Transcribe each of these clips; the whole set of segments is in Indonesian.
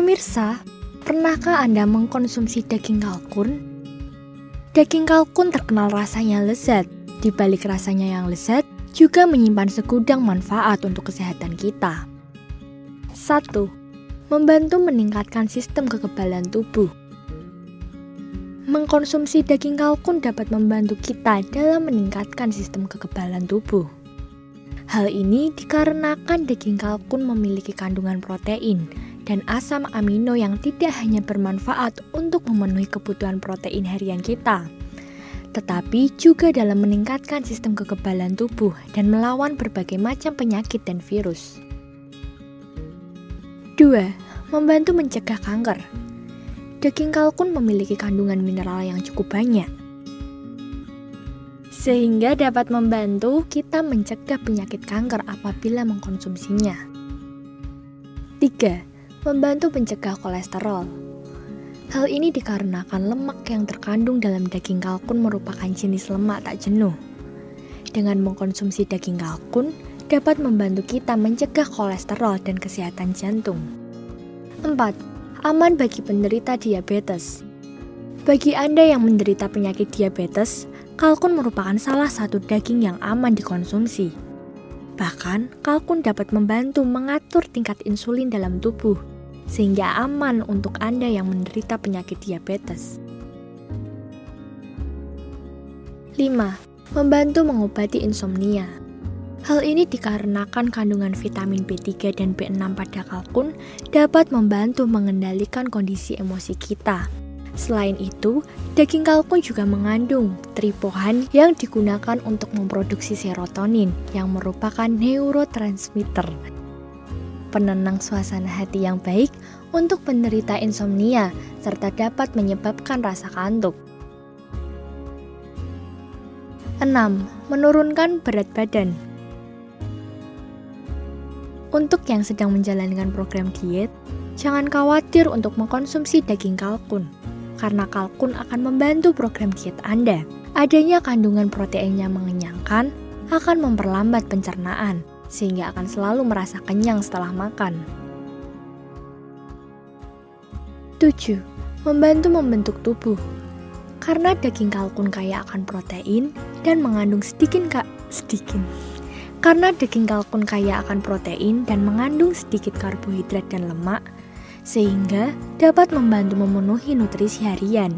Pemirsa, pernahkah Anda mengkonsumsi daging kalkun? Daging kalkun terkenal rasanya lezat. Di balik rasanya yang lezat, juga menyimpan segudang manfaat untuk kesehatan kita. 1. Membantu meningkatkan sistem kekebalan tubuh. Mengkonsumsi daging kalkun dapat membantu kita dalam meningkatkan sistem kekebalan tubuh. Hal ini dikarenakan daging kalkun memiliki kandungan protein dan asam amino yang tidak hanya bermanfaat untuk memenuhi kebutuhan protein harian kita, tetapi juga dalam meningkatkan sistem kekebalan tubuh dan melawan berbagai macam penyakit dan virus. 2. Membantu mencegah kanker. Daging kalkun memiliki kandungan mineral yang cukup banyak, sehingga dapat membantu kita mencegah penyakit kanker apabila mengkonsumsinya. 3 membantu mencegah kolesterol. Hal ini dikarenakan lemak yang terkandung dalam daging kalkun merupakan jenis lemak tak jenuh. Dengan mengkonsumsi daging kalkun, dapat membantu kita mencegah kolesterol dan kesehatan jantung. 4. Aman bagi penderita diabetes. Bagi Anda yang menderita penyakit diabetes, kalkun merupakan salah satu daging yang aman dikonsumsi. Bahkan, kalkun dapat membantu mengatur tingkat insulin dalam tubuh, sehingga aman untuk Anda yang menderita penyakit diabetes. 5. Membantu mengobati insomnia. Hal ini dikarenakan kandungan vitamin B3 dan B6 pada kalkun dapat membantu mengendalikan kondisi emosi kita Selain itu, daging kalkun juga mengandung tripohan yang digunakan untuk memproduksi serotonin yang merupakan neurotransmitter. Penenang suasana hati yang baik untuk penderita insomnia serta dapat menyebabkan rasa kantuk. 6. Menurunkan berat badan. Untuk yang sedang menjalankan program diet, jangan khawatir untuk mengkonsumsi daging kalkun karena kalkun akan membantu program diet Anda. Adanya kandungan protein yang mengenyangkan akan memperlambat pencernaan, sehingga akan selalu merasa kenyang setelah makan. 7. Membantu membentuk tubuh. Karena daging kalkun kaya akan protein dan mengandung sedikit kak sedikit. Karena daging kalkun kaya akan protein dan mengandung sedikit karbohidrat dan lemak, sehingga dapat membantu memenuhi nutrisi harian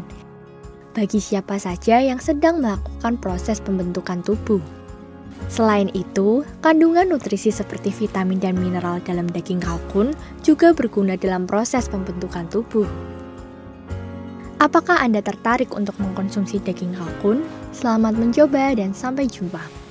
bagi siapa saja yang sedang melakukan proses pembentukan tubuh. Selain itu, kandungan nutrisi seperti vitamin dan mineral dalam daging kalkun juga berguna dalam proses pembentukan tubuh. Apakah Anda tertarik untuk mengkonsumsi daging kalkun? Selamat mencoba dan sampai jumpa.